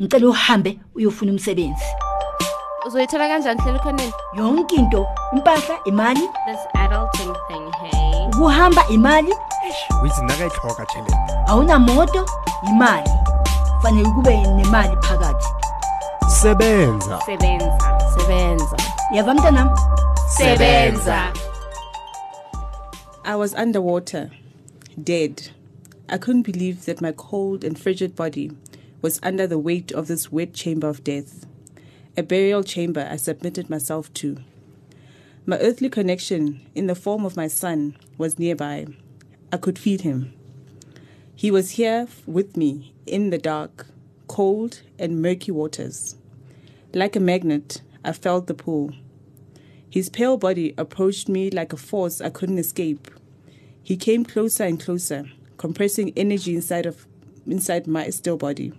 ngicela uhambe uyofuna umsebenzi. Uzoyithola kanjani hlela khoneni? Yonke into impahla imali. This adulting thing hey. Ukuhamba imali. Withi nakayitlhoga awunamoto imali. Fanele kube nemali phakathi. Sebenza. Sebenza. Sebenza. Yava mntanam? Sebenza. I was underwater, dead. I couldn't believe that my cold and frigid body was under the weight of this wet chamber of death, a burial chamber I submitted myself to. My earthly connection, in the form of my son, was nearby. I could feed him. He was here with me in the dark, cold, and murky waters. Like a magnet, I felt the pull. His pale body approached me like a force I couldn't escape. He came closer and closer, compressing energy inside of inside my still body.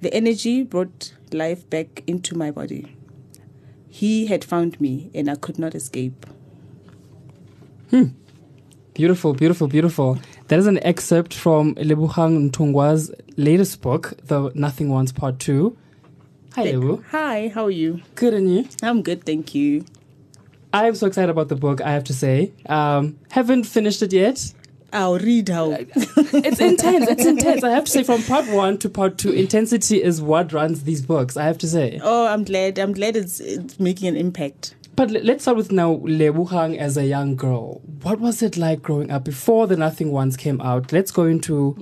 The energy brought life back into my body. He had found me and I could not escape. Beautiful, beautiful, beautiful. That is an excerpt from Lebohang Nthongoa's latest book, The Nothing Ones Part 2. Hi, Lebo. Hi, how are you? Good, and you? I'm good, thank you. I'm so excited about the book, I have to say. Um, haven't finished it yet. I'll read how. Uh, it's intense. It's intense. I have to say, from part one to part two, intensity is what runs these books, I have to say. Oh, I'm glad. I'm glad it's, it's making an impact. But let's start with now Lebohang as a young girl. What was it like growing up before The Nothing Ones came out? Let's go into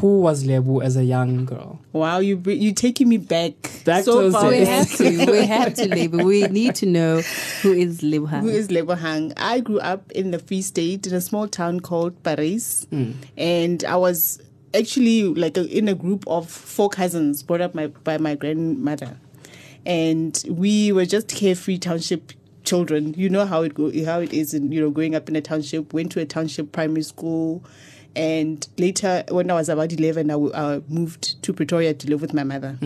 who was Lebo as a young girl. Wow, you br- you taking me back Back so to far. We have to. We have to label. We need to know who is Lebohang. Who is Lebohang? I grew up in the Free State in a small town called Paris, hmm. and I was actually like a, in a group of four cousins brought up my, by my grandmother, and we were just carefree township children. You know how it go, how it is, in, you know, growing up in a township. Went to a township primary school. And later, when I was about 11, I, w- I moved to Pretoria to live with my mother.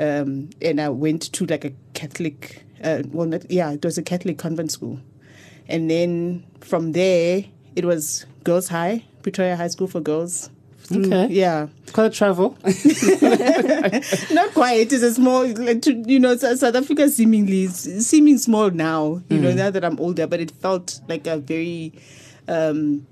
Um, and I went to like a Catholic, uh, well, not, yeah, it was a Catholic convent school. And then from there, it was Girls High, Pretoria High School for Girls. Through- Okay. Yeah. Quite a travel. Not quite. It's a small, like, you know, South Africa seemingly, seeming small now, you know, now that I'm older, but it felt like a very, um,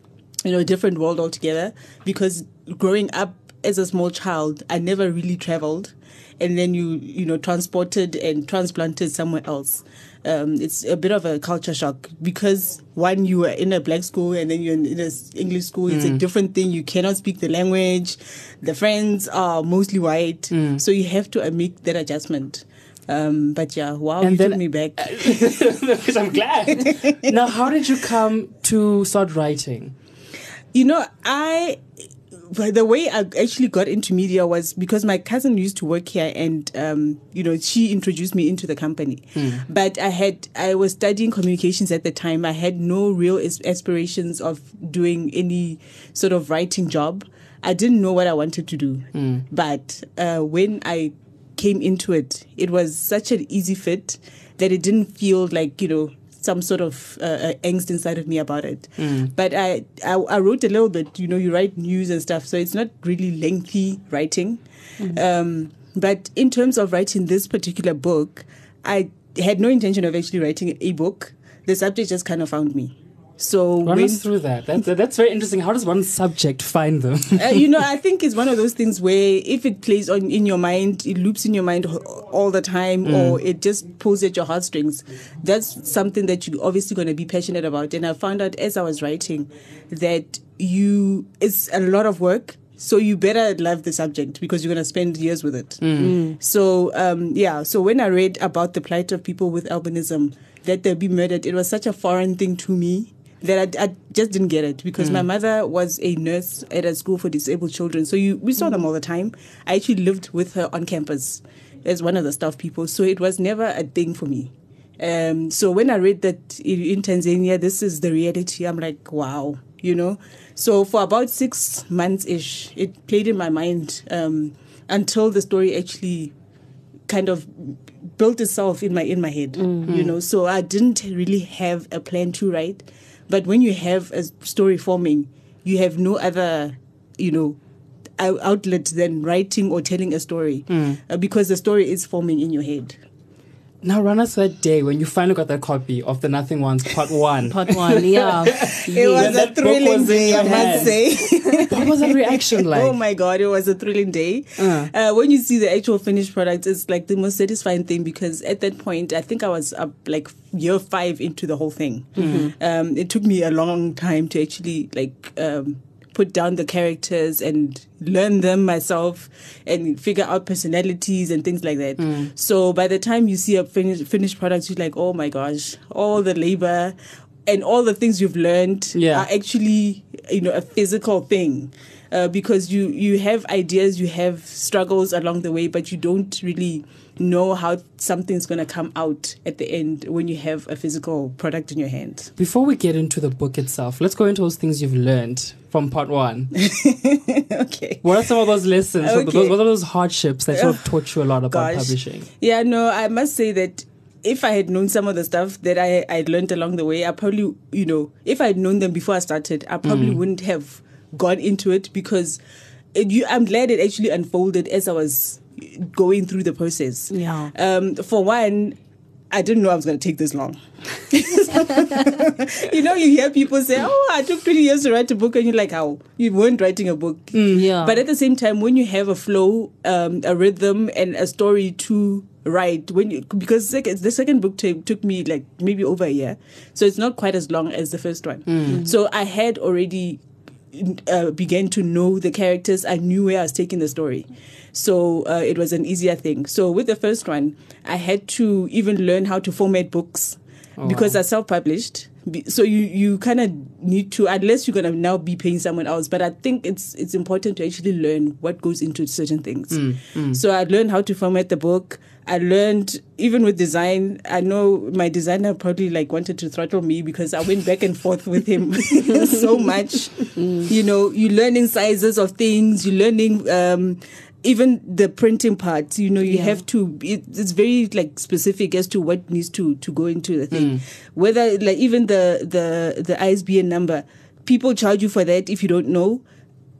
you know, a different world altogether because growing up as a small child, I never really traveled. And then you, you know, transported and transplanted somewhere else. Um, it's a bit of a culture shock because one, you were in a black school and then you're in, in a s- English school. It's a different thing. You cannot speak the language. The friends are mostly white. So you have to make that adjustment. Um, but yeah, wow, And you then- took me back. Because I'm glad. now, how did you come to start writing? You know, I the way I actually got into media was because my cousin used to work here, and um, you know, she introduced me into the company. But I had I was studying communications at the time. I had no real aspirations of doing any sort of writing job. I didn't know what I wanted to do. But uh, when I came into it, it was such an easy fit that it didn't feel like you know some sort of uh, uh, angst inside of me about it. But I, I I wrote a little bit. You know, you write news and stuff, so it's not really lengthy writing. Um, but in terms of writing this particular book, I had no intention of actually writing a book. The subject just kind of found me. So Run when, us through that. That's, that's very interesting. How does one subject find them? uh, you know, I think it's one of those things where if it plays on in your mind, it loops in your mind all the time, or it just pulls at your heartstrings. That's something that you're obviously going to be passionate about. And I found out as I was writing that you it's a lot of work. So you better love the subject because you're going to spend years with it. So um, yeah, so when I read about the plight of people with albinism, that they'll be murdered, it was such a foreign thing to me that I, I just didn't get it because my mother was a nurse at a school for disabled children. So you we saw them all the time. I actually lived with her on campus as one of the staff people. So it was never a thing for me. Um, so when I read that in, Tanzania, this is the reality, I'm like, wow, you know. So for about six months ish, it played in my mind um, until the story actually kind of built itself in my in my head you know so i didn't really have a plan to write but when you have a story forming you have no other you know outlet than writing or telling a story uh, because the story is forming in your head. Now run us that day when you finally got that copy of the Nothing Ones Part One. Part one, yeah. It was When a thrilling was day, I must say. what was that reaction like? oh my god, it was a thrilling day. Uh, when you see the actual finished product, it's like the most satisfying thing because at that point, I think I was up like year five into the whole thing. Um, it took me a long time to actually like um, put down the characters and learn them myself and figure out personalities and things like that. So by the time you see a finished finished product, you're like, oh my gosh, all the labor. And all the things you've learned Yeah. are actually you know a physical thing uh, because you you have ideas you have struggles along the way but you don't really know how something's going to come out at the end when you have a physical product in your hand Before we get into the book itself, let's go into those things you've learned from Part One. okay What are some of those lessons? What- Okay. What are those hardships that sort of taught you a lot about Gosh. publishing? yeah no i must say that if i had known some of the stuff that i I'd learned along the way i probably you know if I'd known them before i started i probably mm. wouldn't have gone into it because it, you, i'm glad it actually unfolded as i was going through the process Yeah. um, for one, I didn't know I was going to take this long. you know, you hear people say, "Oh, I took 20 years to write a book," and you're like, "How? You weren't writing a book." Yeah. But at the same time, when you have a flow, um, a rhythm, and a story to write, when you because second, the second book ta- took me like maybe over a year, so it's not quite as long as the first one. So I had already uh, began to know the characters. I knew where I was taking the story. So uh, it was an easier thing. So with the first one, I had to even learn how to format books because I self-published. So you, you kind of need to, unless you're gonna now be paying someone else. But I think it's it's important to actually learn what goes into certain things. So I learned how to format the book. I learned even with design. I know my designer probably like wanted to throttle me because I went back and forth with him so much. You know, you learning sizes of things. You learning um, even the printing part. You know, you Yeah. have to. It, it's very like specific as to what needs to to go into the thing. Whether like even the the the ISBN number, people charge you for that if you don't know.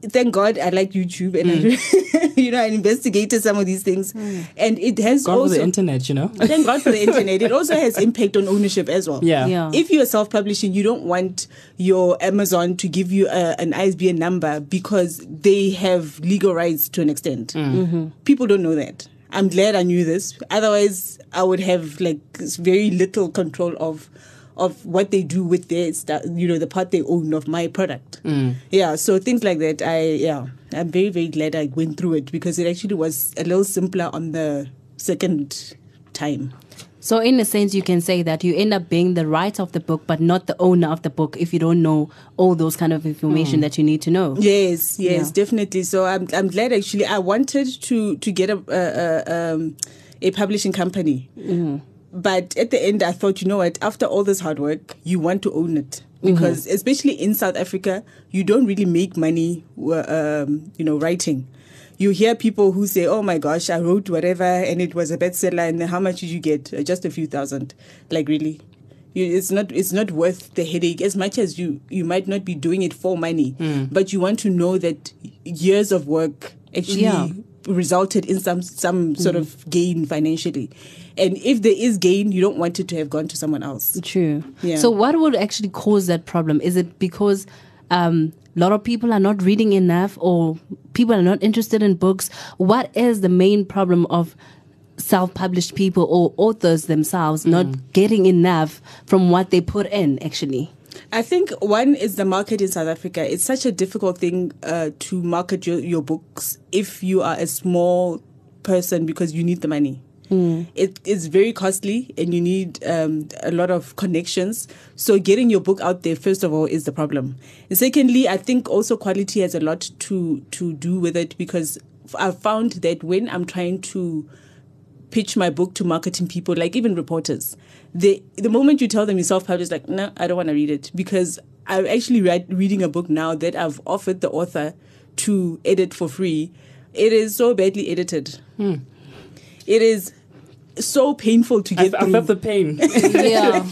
Thank God I like YouTube and I, mm. you know I investigated some of these things, mm. and it has God for also the internet, you know? thank God for the internet. It also has impact on ownership as well. Yeah. Yeah. If you're self-publishing, you don't want your Amazon to give you a, an ISBN number because they have legal rights to an extent. Mm. Mm-hmm. People don't know that. I'm glad I knew this. Otherwise, I would have like very little control of of what they do with their stuff. You know, the part they own of my product. Mm. Yeah. So things like that. I yeah. I'm very very glad I went through it because it actually was a little simpler on the second time. So, in a sense, you can say that you end up being the writer of the book, but not the owner of the book if you don't know all those kind of information hmm. that you need to know. Yes, yes, Yeah. definitely. So I'm I'm glad actually. I wanted to to get a a, a, um, a publishing company, mm. But at the end I thought, you know what? After all this hard work, you want to own it because especially in South Africa, you don't really make money, uh, um, you know, writing. You hear people who say, "Oh my gosh, I wrote whatever and it was a bestseller, and how much did you get? Uh, Just a few thousand. Like really." you, it's not it's not worth the headache as much as you you might not be doing it for money but you want to know that years of work actually Yeah. Resulted in some some sort of gain financially and if there is gain you don't want it to have gone to someone else True. Yeah. So, what would actually cause that problem? Is it because um, a lot of people are not reading enough, or people are not interested in books? What is the main problem of self-published people or authors themselves not getting enough from what they put in? Actually, I think one is the market in South Africa. It's such a difficult thing uh, to market your, your books if you are a small person because you need the money. It is very costly and you need um, a lot of connections. So getting your book out there, first of all, is the problem. And secondly, I think also quality has a lot to to do with it because I've found that when I'm trying to pitch my book to marketing people, like even reporters. They the moment you tell them you self publish, like, no, I don't want to read it because I'm actually read, reading a book now that I've offered the author to edit for free. It is so badly edited. Hmm. It is so painful to get I through. felt the pain. yeah.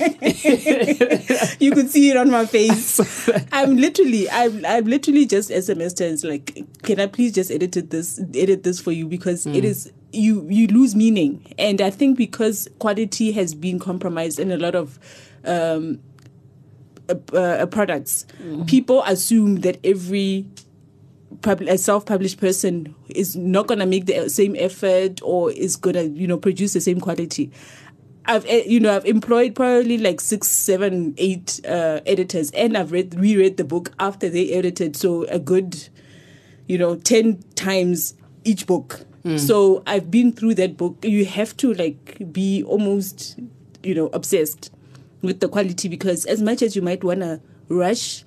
you could see it on my face. I'm literally, I'm, I'm literally just SMSed and it's like, can I please just edit this, edit this for you because it hmm. is you, you lose meaning, and I think because quality has been compromised in a lot of. Um, uh, uh, products, people assume that every pub- a self-published person is not going to make the same effort or is going to you know produce the same quality. I've eh, you know i've employed probably like six seven eight uh, editors and i've read reread the book after they edited. So a good you know 10 times each book so i've been through that book. You have to like be almost you know obsessed with the quality because as much as you might want to rush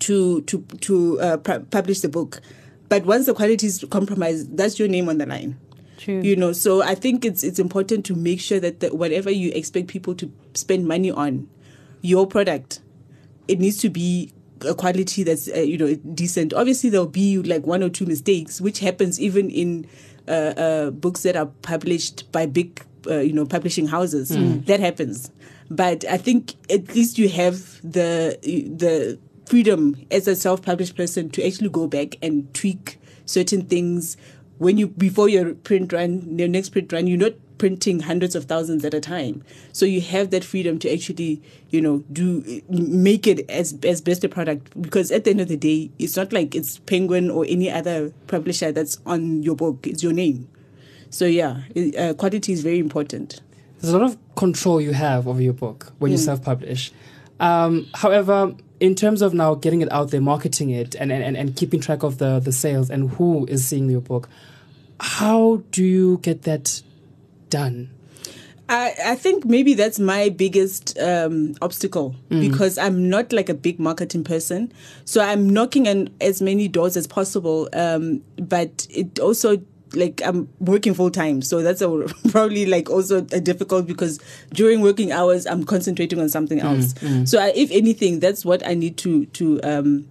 to to to uh, pu- publish the book but once the quality is compromised that's your name on the line. True. you know so i think it's it's important to make sure that the, whatever you expect people to spend money on your product it needs to be quality that's uh, you know decent. Obviously there'll be like one or two mistakes which happens even in uh, uh, books that are published by big uh, you know publishing houses. That happens. But i think at least you have the the freedom as a self-published person to actually go back and tweak certain things. When you before your print run your next print run you're not printing hundreds of thousands at a time. So you have that freedom to actually you know do make it as as best a product. Because at the end of the day it's not like it's penguin or any other publisher that's on your book. It's your name. So yeah it- uh, quality is very important. There's a lot of control you have over your book when you self-publish. Um, however, in terms of now getting it out there, marketing it, and, and, and keeping track of the, the sales and who is seeing your book, how do you get that done? I, I think maybe that's my biggest um, obstacle because I'm not like a big marketing person. So I'm knocking on as many doors as possible. Um, but it also like I'm working full time, so that's a, probably like also a difficult because during working hours I'm concentrating on something else. So I, if anything, that's what I need to to um,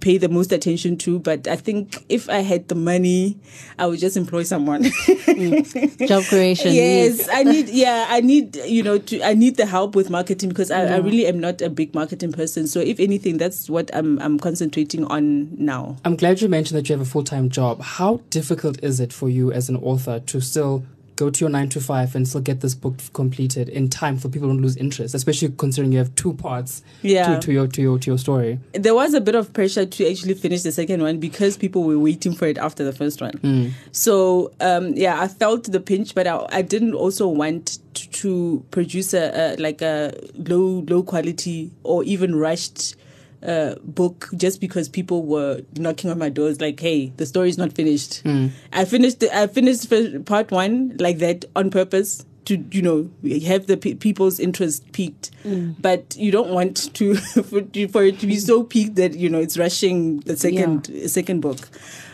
pay the most attention to. But I think if I had the money, I would just employ someone. Mm. Job creation. Yes, I need. Yeah, I need. You know, to I need the help with marketing because I, I really am not a big marketing person. So if anything, that's what I'm I'm concentrating on now. I'm glad you mentioned that you have a full-time job. How difficult is it for you as an author to still go to your nine to five and still get this book completed in time so people don't lose interest, especially considering you have two parts Yeah. to, to your to your to your story. There was a bit of pressure to actually finish the second one because people were waiting for it after the first one. So um, yeah, I felt the pinch, but I, I didn't also want to, to produce a, a like a low low quality or even rushed. Uh, book just because people were knocking on my doors like hey the story's not finished. I finished the, i finished part one like that on purpose to you know have the pe- people's interest peaked but you don't want to for, for it to be so peaked that you know it's rushing the second second book.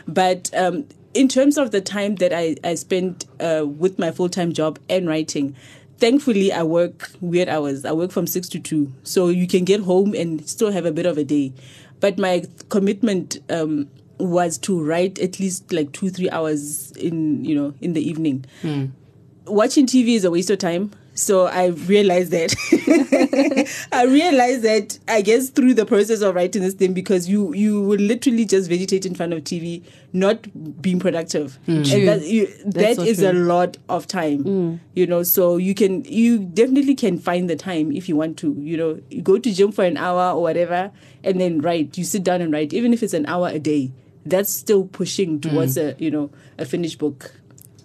But um in terms of the time that i i spent uh, with my full-time job and writing thankfully i work weird hours. I work from 6 to 2 so you can get home and still have a bit of a day. But my commitment um was to write at least like two three hours in you know in the evening. Watching TV is a waste of time. So I realized that. I realized that I guess through the process of writing this thing because you you will literally just vegetate in front of TV, not being productive, and that you, that so is a lot of time. You know, so you can you definitely can find the time if you want to. You know, you go to gym for an hour or whatever, and then write. You sit down and write, even if it's an hour a day. That's still pushing towards a you know a finished book.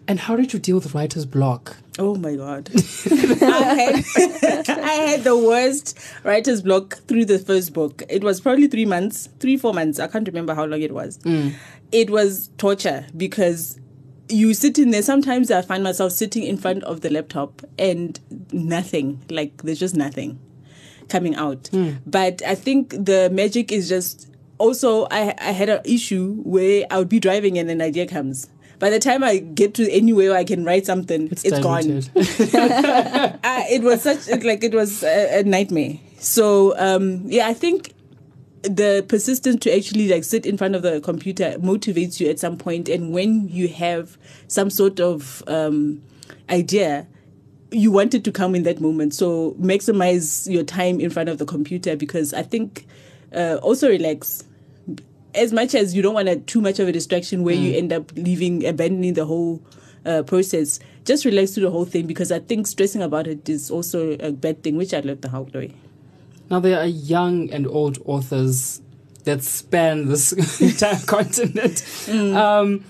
And how did you deal with writer's block? Oh my god. I had I had the worst writer's block through the first book. It was probably three months, three, four months. I can't remember how long it was. Mm. It was torture because you sit in there. Sometimes I find myself sitting in front of the laptop and nothing. Like there's just nothing coming out. Mm. But I think the magic is just also I I had an issue where I would be driving and an idea comes. By the time I get to anywhere where I can write something, it's gone uh, it was such like it was a, a nightmare. So um, yeah, I think the persistence to actually like sit in front of the computer motivates you at some point, and when you have some sort of um, idea, you want it to come in that moment. So maximize your time in front of the computer because I think uh, also relax. As much as you don't want a, too much of a distraction where you end up leaving, abandoning the whole uh, process, just relax to the whole thing because I think stressing about it is also a bad thing, which I love the whole way. Now, there are young and old authors that span this entire continent. Um,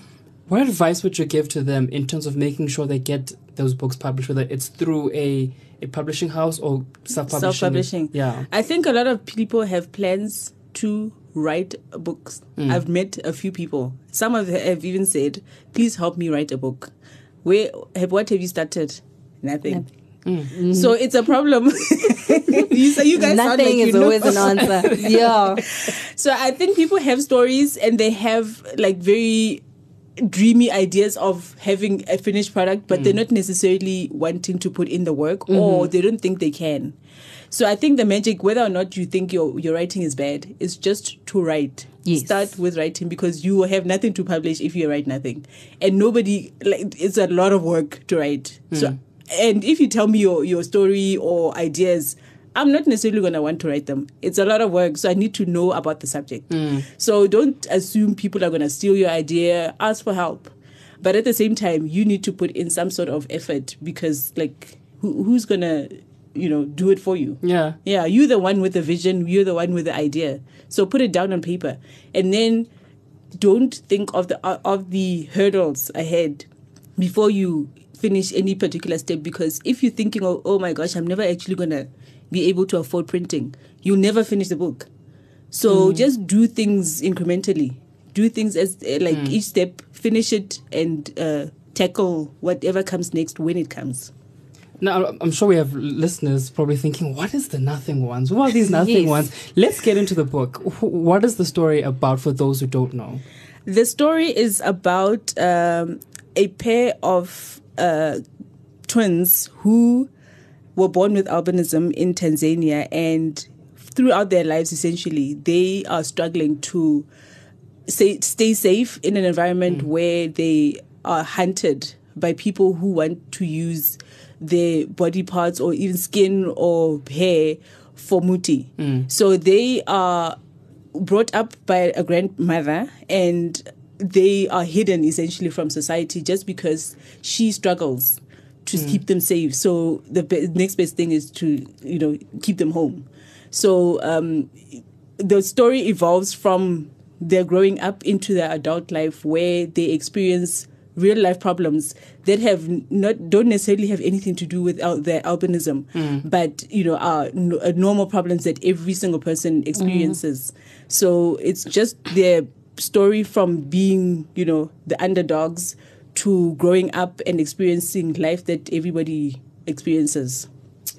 what advice would you give to them in terms of making sure they get those books published, whether it's through a, a publishing house or self-publishing? Self-publishing. Yeah. I think a lot of people have plans to write books. Mm. I've met a few people. Some of them have even said, "Please help me write a book." Where have what have you started? Nothing. Mm. Mm. So it's a problem. you say you guys like Nothing you is know. always an answer. yeah. So I think people have stories and they have like very dreamy ideas of having a finished product, but they're mm. not necessarily wanting to put in the work mm-hmm. or they don't think they can. So I think the magic, whether or not you think your your writing is bad, is just to write. Yes. Start with writing because you will have nothing to publish if you write nothing, and nobody like it's a lot of work to write. So mm. and if you tell me your your story or ideas. I'm not necessarily going to want to write them. It's a lot of work, so I need to know about the subject. Mm. So don't assume people are going to steal your idea. Ask for help. But at the same time, you need to put in some sort of effort because, like, who, who's going to, you know, do it for you? Yeah. Yeah, you're the one with the vision, you're the one with the idea. So put it down on paper. And then don't think of the of the hurdles ahead before you finish any particular step because if you're thinking oh, oh my gosh, I'm never actually going to be able to afford printing, you'll never finish the book. So just do things incrementally. Do things as uh, like each step, finish it and uh, tackle whatever comes next when it comes. Now, I'm- sure we have listeners probably thinking, what is the nothing ones? Who are these nothing Yes. ones? Let's get into the book. What is the story about for those who don't know? The story is about um, a pair of uh, twins who were born with albinism in Tanzania, and throughout their lives, essentially, they are struggling to say, stay safe in an environment mm. where they are hunted by people who want to use their body parts or even skin or hair for muti. Mm. So they are brought up by a grandmother and they are hidden essentially from society just because she struggles to keep them safe. So the be- next best thing is to you know keep them home. So um, the story evolves from their growing up into their adult life where they experience real life problems that have not don't necessarily have anything to do with al- their albinism but you know are n- uh, normal problems that every single person experiences so it's just their story from being you know the underdogs to growing up and experiencing life that everybody experiences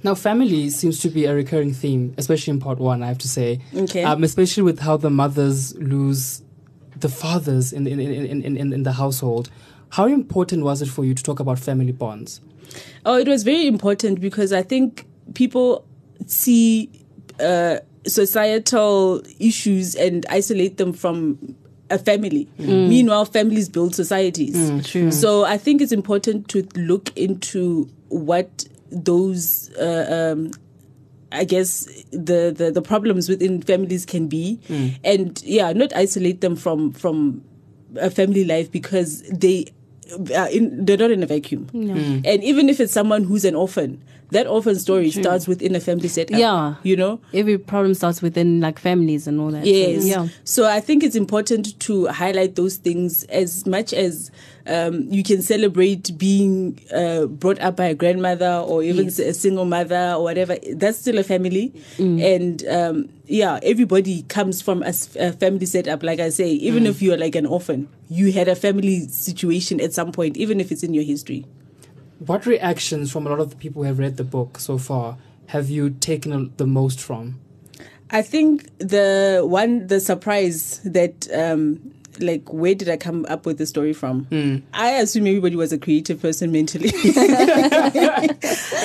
Now, family seems to be a recurring theme, especially in part one, I have to say. Okay. Um, especially with how the mothers lose the fathers in, in, in, in, in, in the household. How important was it for you to talk about family bonds? Oh, it was very important because I think people see uh, societal issues and isolate them from a family. Mm. Mm. Meanwhile, families build societies. Mm, true. So I think it's important to look into what those. Uh, um, I guess the, the the problems within families can be, and yeah, not isolate them from from a family life because they are in, they're not in a vacuum. And even if it's someone who's an orphan, that orphan story starts within a family setup. Yeah. you know. Every problem starts within like families and all that. So, Yes. yeah. So I think it's important to highlight those things as much as um, you can celebrate being uh, brought up by a grandmother or even Yes. a single mother or whatever. That's still a family, Mm. and um, yeah, everybody comes from a family setup. Like I say, even Mm. if you're like an orphan, you had a family situation at some point, even if it's in your history. What reactions from a lot of the people who have read the book so far have you taken a- the most from? I think the one, the surprise that, um, like, where did I come up with the story from? Hmm. I assume everybody was a creative person mentally.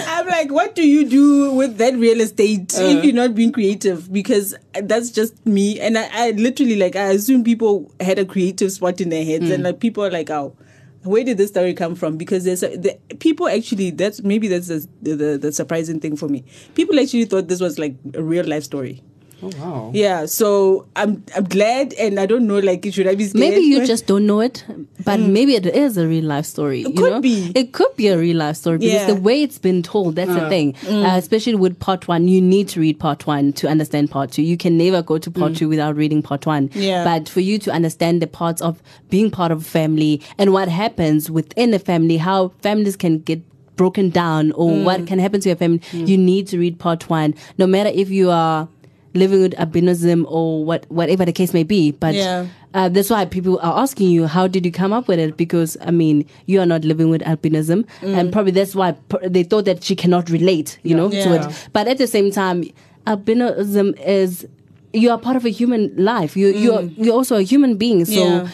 I'm like, what do you do with that real estate if uh. you're not being creative? Because that's just me. And I, I literally, like, I assume people had a creative spot in their heads, hmm. and like, people are like, oh, where did this story come from? Because there's a, the people actually that's maybe that's the, the the surprising thing for me. People actually thought this was like a real life story. Oh wow. Yeah, so I'm I'm glad, and I don't know like should I be scared? Maybe you just don't know it, but maybe it is a real life story. you Mm. could know? be. It could be a real life story because Yeah. the way it's been told, that's the thing. Mm. Uh, especially with part one, you need to read part one to understand part two. You can never go to part two without reading part one. Mm. Yeah. But for you to understand the parts of being part of a family and what happens within a family, how families can get broken down or Mm. what can happen to your family, you need to read part one. No matter if you are living with albinism or what whatever the case may be. But Yeah. uh, that's why people are asking you, how did you come up with it? Because I mean, you are not living with albinism, and probably that's why pr- they thought that she cannot relate, you know, to it. But at the same time, albinism is you are part of a human life. You you're you're also a human being. So. Yeah.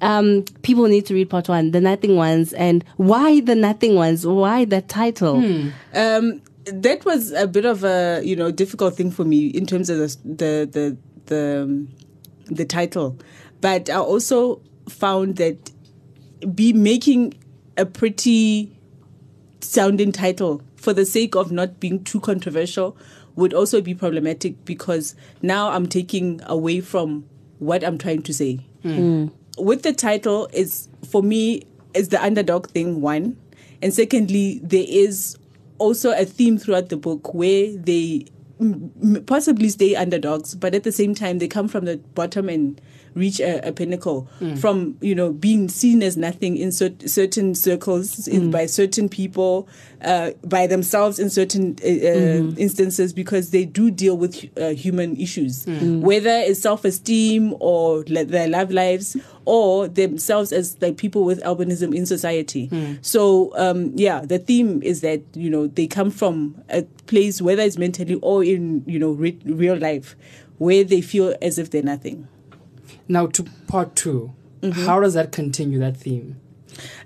Um, people need to read part one, the nothing ones, and why the nothing ones? Why that title? Um, that was a bit of a you know difficult thing for me in terms of the the the the, um, the title, but I also found that be making a pretty sounding title for the sake of not being too controversial would also be problematic because now I'm taking away from what I'm trying to say. With the title is for me is the underdog thing one, and secondly there is also a theme throughout the book where they possibly stay underdogs, but at the same time they come from the bottom and reach a, a pinnacle from you know being seen as nothing in cer- certain circles in, by certain people uh, by themselves in certain uh, uh, instances because they do deal with uh, human issues. Whether it's self-esteem or le- their love lives or themselves as like people with albinism in society. So um, yeah the theme is that you know they come from a place whether it's mentally or in you know re- real life where they feel as if they're nothing Now to part 2 How does that continue that theme?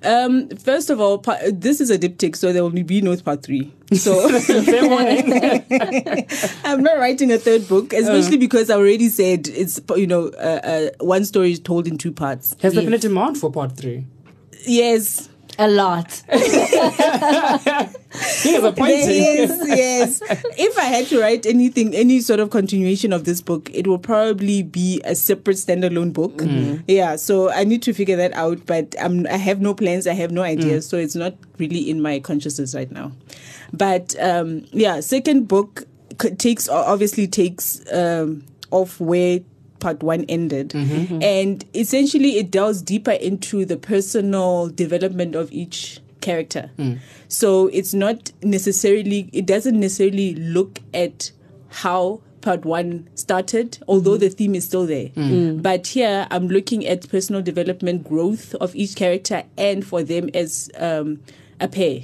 Um, first of all, pa- this is a diptych, so there will be no part three. So I'm not writing a third book, especially because I already said it's you know uh, uh, one story is told in two parts. Has there been a demand for part three? Yes, A lot. He is appointing. yes, yes. If I had to write anything, any sort of continuation of this book, it will probably be a separate standalone book. Yeah, so I need to figure that out, but I'm, I have no plans, I have no ideas, so it's not really in my consciousness right now. But um, yeah, second book takes obviously takes um, off where part one ended. Mm-hmm. And essentially it delves deeper into the personal development of each character. Hmm. So it's not necessarily it doesn't necessarily look at how part one started although hmm. the theme is still there. Hmm. But here i'm looking at personal development growth of each character and for them as um, a pair.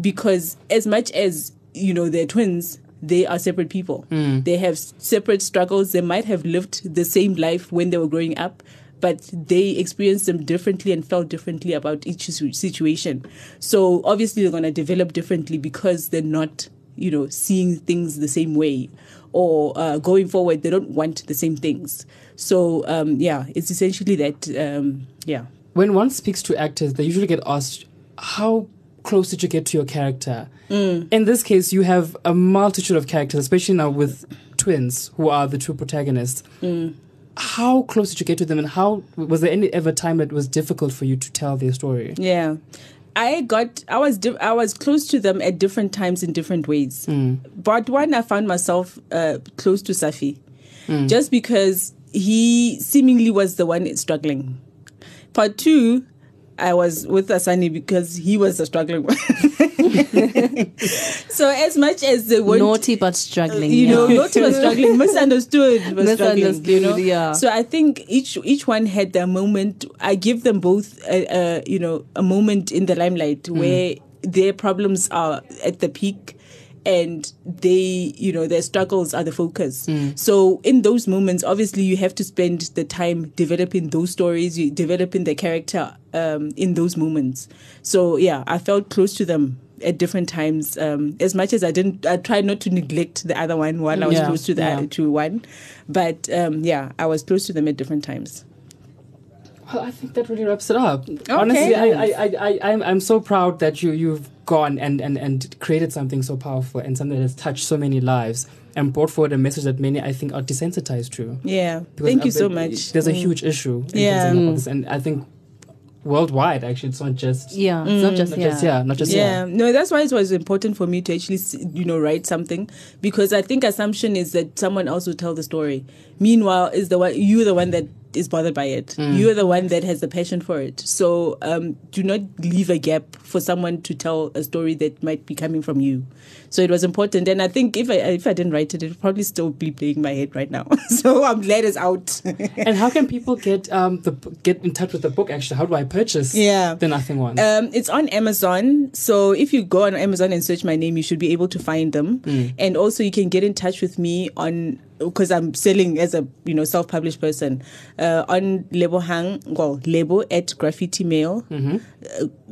Because as much as you know they're twins they are separate people. They have separate struggles. They might have lived the same life when they were growing up but they experienced them differently and felt differently about each situation. So obviously they're going to develop differently because they're not you know seeing things the same way or uh, going forward they don't want the same things. So um, yeah it's essentially that um, yeah. When one speaks to actors, they usually get asked, How close did you get to your character? Mm. In this case, you have a multitude of characters, especially now with twins, who are the two protagonists. Mm. How close did you get to them, and how was there any ever time that was difficult for you to tell their story? Yeah. I got I was di- I was close to them at different times in different ways. Mm. But one I found myself uh, close to Safi just because he seemingly was the one struggling. Part 2 I was with Asani because he was a struggling one. so as much as they were Naughty but struggling. you yeah. know, not was struggling, misunderstood, was struggling, you Misunderstood, know. yeah. So I think each each one had their moment. I give them both, a, a, you know, a moment in the limelight mm. where their problems are at the peak. And they, you know, their struggles are the focus. So in those moments, obviously, you have to spend the time developing those stories, you developing the character um, in those moments. So yeah, I felt close to them at different times. Um, as much as I didn't, I tried not to neglect the other one while I was Yeah, close to the yeah. to one. But um, yeah, I was close to them at different times. Well, I think that really wraps it up. Honestly, I, I, I, I, I'm, I'm so proud that you, you've gone and, and, and created something so powerful and something that has touched so many lives and brought forward a message that many, I think, are desensitized to. Yeah. Because Thank you I so much. There's a Mm. huge issue. in Yeah. Tanzania about this, and I think worldwide, actually, it's not just. Yeah, it's not just Not yeah. just yeah, not just yeah yeah no that's why it was important for me to actually you know write something because i think assumption is that someone else will tell the story meanwhile is the one you're the one that is bothered by it you're the one that has the passion for it so um, do not leave a gap for someone to tell a story that might be coming from you so it was important and i think if i if i didn't write it it would probably still be playing my head right now so i'm glad it's out And how can people get um the get in touch with the book? Actually, how do I purchase? Yeah. the Nothing One. Um, it's on Amazon. So if you go on Amazon and search my name, you should be able to find them. And also, you can get in touch with me on because I'm selling as a you know self-published person uh, on Lebohang well Lebo at Graffiti Mail uh,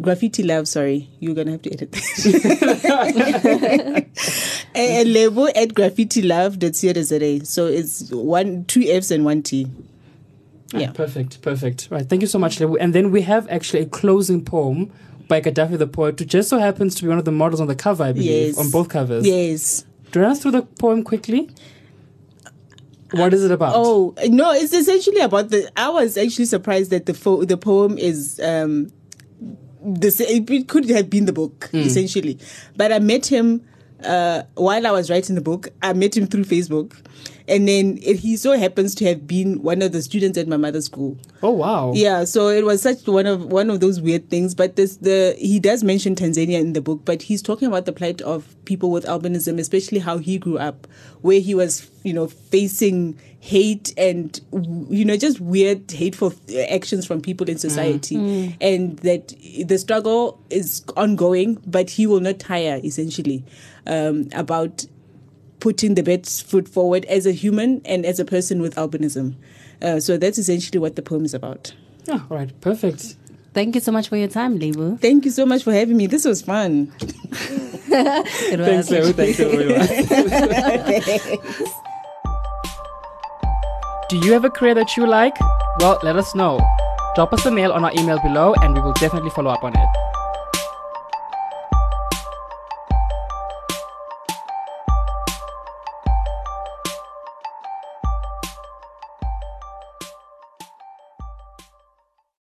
Graffiti Love. Sorry, you're gonna have to edit that. uh, Lebo at Graffiti Love .co.za. So it's one two F's and one T. Yeah. Perfect, perfect. Right, thank you so much, Lebo. And then we have actually a closing poem by Gaddafi the poet, who just so happens to be one of the models on the cover, I believe, Yes. on both covers. Yes. Do you run us through the poem quickly? What is it about? Oh no, it's essentially about the. I was actually surprised that the fo- the poem is um, the sa- it could have been the book essentially, but I met him uh, while I was writing the book. I met him through Facebook, and then it, he so happens to have been one of the students at my mother's school. oh wow. Yeah, so it was such one of one of those weird things. But this the he does mention Tanzania in the book, but he's talking about the plight of people with albinism, especially how he grew up, where he was you know facing hate and you know just weird hateful actions from people in society, and that the struggle is ongoing, but he will not tire essentially um, about putting the best foot forward as a human and as a person with albinism. Uh, so that's essentially what the poem is about. Yeah, all right, perfect. Thank you so much for your time, Lebo. Thank you so much for having me. This was fun. It Thanks, was. Lebo. Thank you very much. Do you have a career that you like? Well, let us know. Drop us a mail on our email below and we will definitely follow up on it.